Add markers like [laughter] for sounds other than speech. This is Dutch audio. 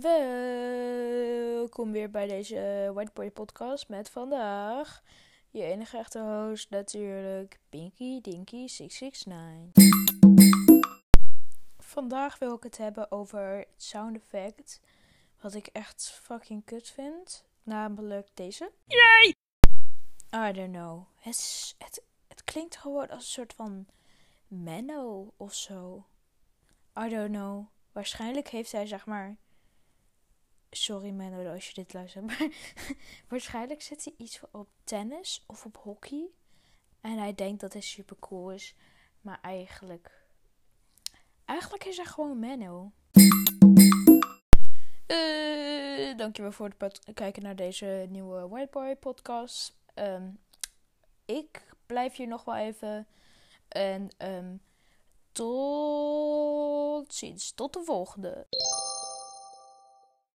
Welkom weer bij deze Whiteboard podcast met vandaag je enige echte host natuurlijk Pinky Dinky 669. Vandaag wil ik het hebben over het sound effect wat ik echt fucking kut vind, namelijk deze. Yay! I don't know. Het, het, het klinkt gewoon als een soort van Menno of zo. I don't know. Waarschijnlijk heeft hij zeg maar. Sorry Menno als je dit luistert. Maar [laughs] waarschijnlijk zet hij iets op tennis of op hockey. En hij denkt dat hij super cool is. Maar eigenlijk. Eigenlijk is hij gewoon Menno. Eh, dankjewel voor het kijken naar deze nieuwe Whiteboy podcast. Ehm, ik blijf hier nog wel even. En ehm, tot ziens. Tot de volgende.